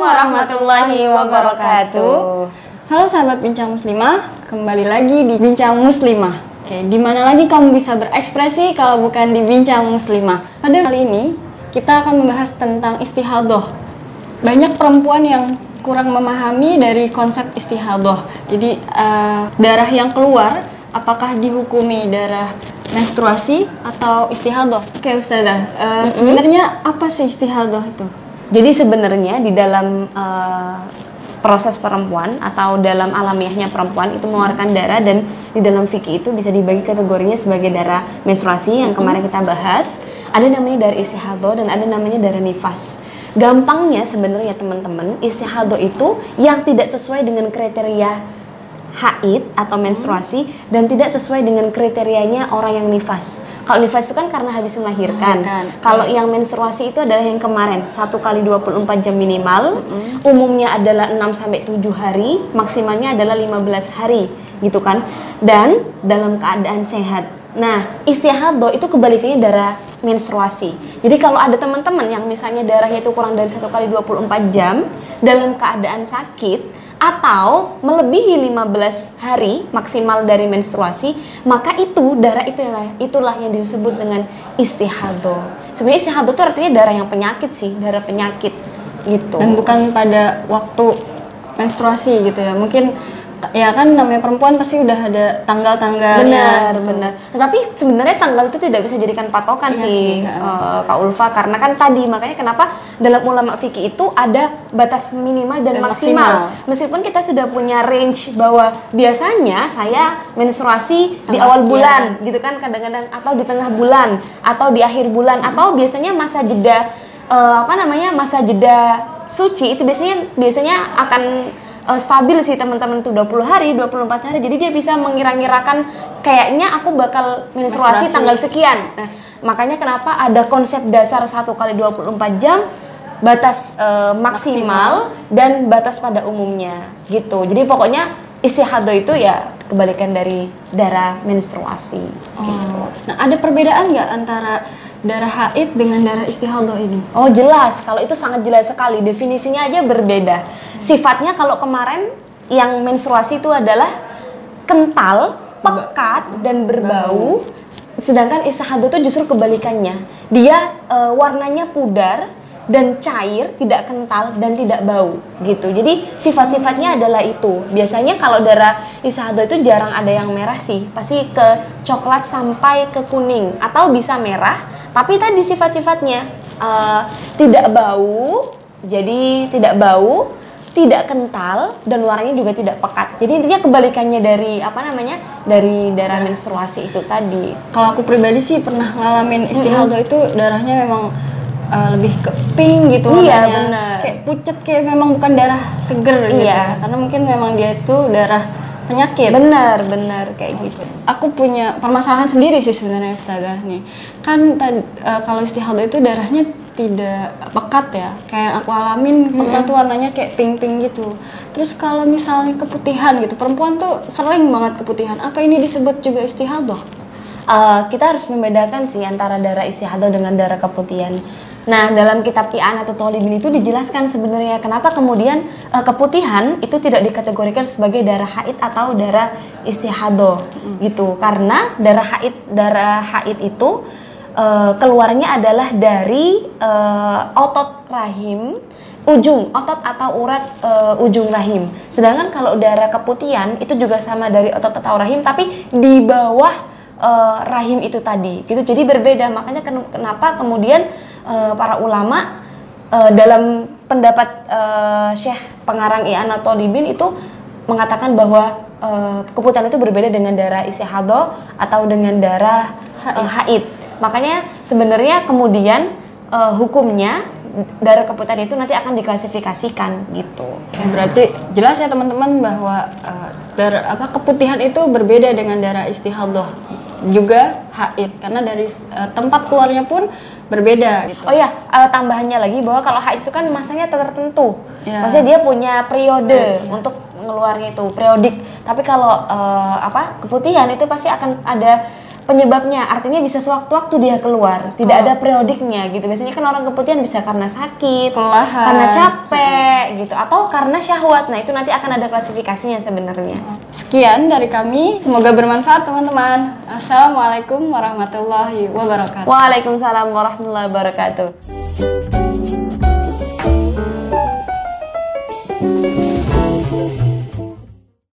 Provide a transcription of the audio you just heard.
warahmatullahi wabarakatuh. Halo sahabat Bincang Muslimah, kembali lagi di Bincang Muslimah. Oke, di mana lagi kamu bisa berekspresi kalau bukan di Bincang Muslimah? Pada kali ini kita akan membahas tentang istihadoh. Banyak perempuan yang kurang memahami dari konsep istihadoh. Jadi eh, darah yang keluar apakah dihukumi darah menstruasi atau istihadoh? Oke Ustazah, eh, sebenarnya apa sih istihadoh itu? Jadi sebenarnya di dalam eh, proses perempuan atau dalam alamiahnya perempuan itu mengeluarkan darah dan di dalam fikih itu bisa dibagi kategorinya sebagai darah menstruasi yang kemarin kita bahas. Ada namanya darah istihadoh dan ada namanya darah nifas. Gampangnya sebenarnya teman-teman, istihadoh itu yang tidak sesuai dengan kriteria haid atau menstruasi dan tidak sesuai dengan kriterianya orang yang nifas. Kalau nifas itu kan karena habis melahirkan. Melahirkan. Kalau yang menstruasi itu adalah yang kemarin, satu kali 24 jam minimal. Umumnya adalah 6 sampai 7 hari, maksimalnya adalah 15 hari, gitu kan. Dan dalam keadaan sehat. Nah, istihadoh itu kebalikannya darah menstruasi. Jadi kalau ada teman-teman yang misalnya darahnya itu kurang dari satu kali 24 jam dalam keadaan sakit atau melebihi 15 hari maksimal dari menstruasi, maka itu darah itulah itulah yang disebut dengan istihadoh. Sebenarnya istihadoh itu artinya darah yang penyakit sih, darah penyakit gitu. Dan bukan pada waktu menstruasi gitu ya. Mungkin ya kan namanya perempuan pasti udah ada tanggal-tanggalnya. benar benar. Tetapi sebenarnya tanggal itu tidak bisa jadikan patokan Iya sih sih, eh, kak Ulfa. Karena kan tadi makanya kenapa dalam ulama fikih itu ada batas minimal dan, Dan maksimal. maksimal. meskipun kita sudah punya range bahwa biasanya saya menstruasi di awal bulan gitu kan. Kadang-kadang atau di tengah bulan atau di akhir bulan. Atau biasanya masa jeda eh, apa namanya masa jeda suci itu biasanya biasanya akan eh, stabil sih teman-teman tuh 20 hari, 24 hari. Jadi dia bisa mengira-ngirakan kayaknya aku bakal menstruasi, Menstruasi. tanggal sekian. Nah, makanya kenapa ada konsep dasar 1 kali 24 jam batas eh, maksimal, dan batas pada umumnya gitu. Jadi pokoknya istihadoh itu ya kebalikan dari darah menstruasi. Oh. Nah, ada perbedaan nggak antara darah haid dengan darah istihadoh ini? Oh jelas, kalau itu sangat jelas sekali. Definisinya aja berbeda. Sifatnya kalau kemarin yang menstruasi itu adalah kental, pekat dan berbau. Sedangkan istihadah itu justru kebalikannya. Dia eh, warnanya pudar dan cair, tidak kental dan tidak bau gitu. Jadi sifat-sifatnya adalah itu. Biasanya kalau darah istihadah itu jarang ada yang merah sih, pasti ke coklat sampai ke kuning atau bisa merah. Tapi tadi sifat-sifatnya eh, tidak bau, jadi tidak bau, tidak kental dan warnanya juga tidak pekat. Jadi intinya kebalikannya dari apa namanya? dari darah menstruasi itu tadi. Kalau aku pribadi sih pernah ngalamin istihadoh itu darahnya memang uh, lebih ke pink gitu Iya, warnanya. benar. Terus kayak pucet kayak memang bukan darah seger gitu. Iya. Karena mungkin memang dia itu darah penyakit. Benar, benar kayak gitu. Aku punya permasalahan sendiri sih sebenarnya Ustazah nih. Kan tad- uh, kalau istihadoh itu darahnya tidak pekat ya. Kayak aku alamin pernah tuh warnanya kayak pink-pink gitu. Terus kalau misalnya keputihan gitu, perempuan tuh sering banget keputihan. Apa ini disebut juga istihadoh? Eh, kita harus membedakan sih antara darah istihadah dengan darah keputihan. Nah, dalam kitab Tian atau Tolibin itu dijelaskan sebenarnya kenapa kemudian eh, keputihan itu tidak dikategorikan sebagai darah haid atau darah istihadah gitu. Karena darah haid darah haid itu eh, keluarnya adalah dari eh, otot rahim ujung otot atau urat eh, ujung rahim. Sedangkan kalau darah keputihan itu juga sama dari otot atau rahim tapi di bawah eh, rahim itu tadi. Gitu. Jadi berbeda. Makanya ken- kenapa kemudian eh, para ulama eh, dalam pendapat eh, Syekh pengarang I'an atau Libin itu mengatakan bahwa eh, keputihan itu berbeda dengan darah istihadah atau dengan darah eh, haid makanya sebenarnya kemudian eh, hukumnya darah keputihan itu nanti akan diklasifikasikan gitu Ya, berarti jelas ya teman-teman bahwa eh, darah apa keputihan itu berbeda dengan darah istihadah juga haid karena dari eh, tempat keluarnya pun berbeda gitu. Oh ya, eh, tambahannya lagi bahwa kalau haid itu kan masanya tertentu. Ya. Maksudnya dia punya periode Iya. untuk ngeluarnya itu, periodik. Tapi kalau eh, apa? keputihan itu pasti akan ada penyebabnya. Artinya bisa sewaktu-waktu dia keluar. Tidak Kalau- ada periodiknya gitu. Biasanya kan orang keputihan bisa karena sakit Kelelahan. karena capek gitu atau karena syahwat. Nah itu nanti akan ada klasifikasinya sebenarnya. Sekian dari kami, semoga bermanfaat teman-teman. Assalamualaikum warahmatullahi wabarakatuh. Waalaikumsalam warahmatullahi wabarakatuh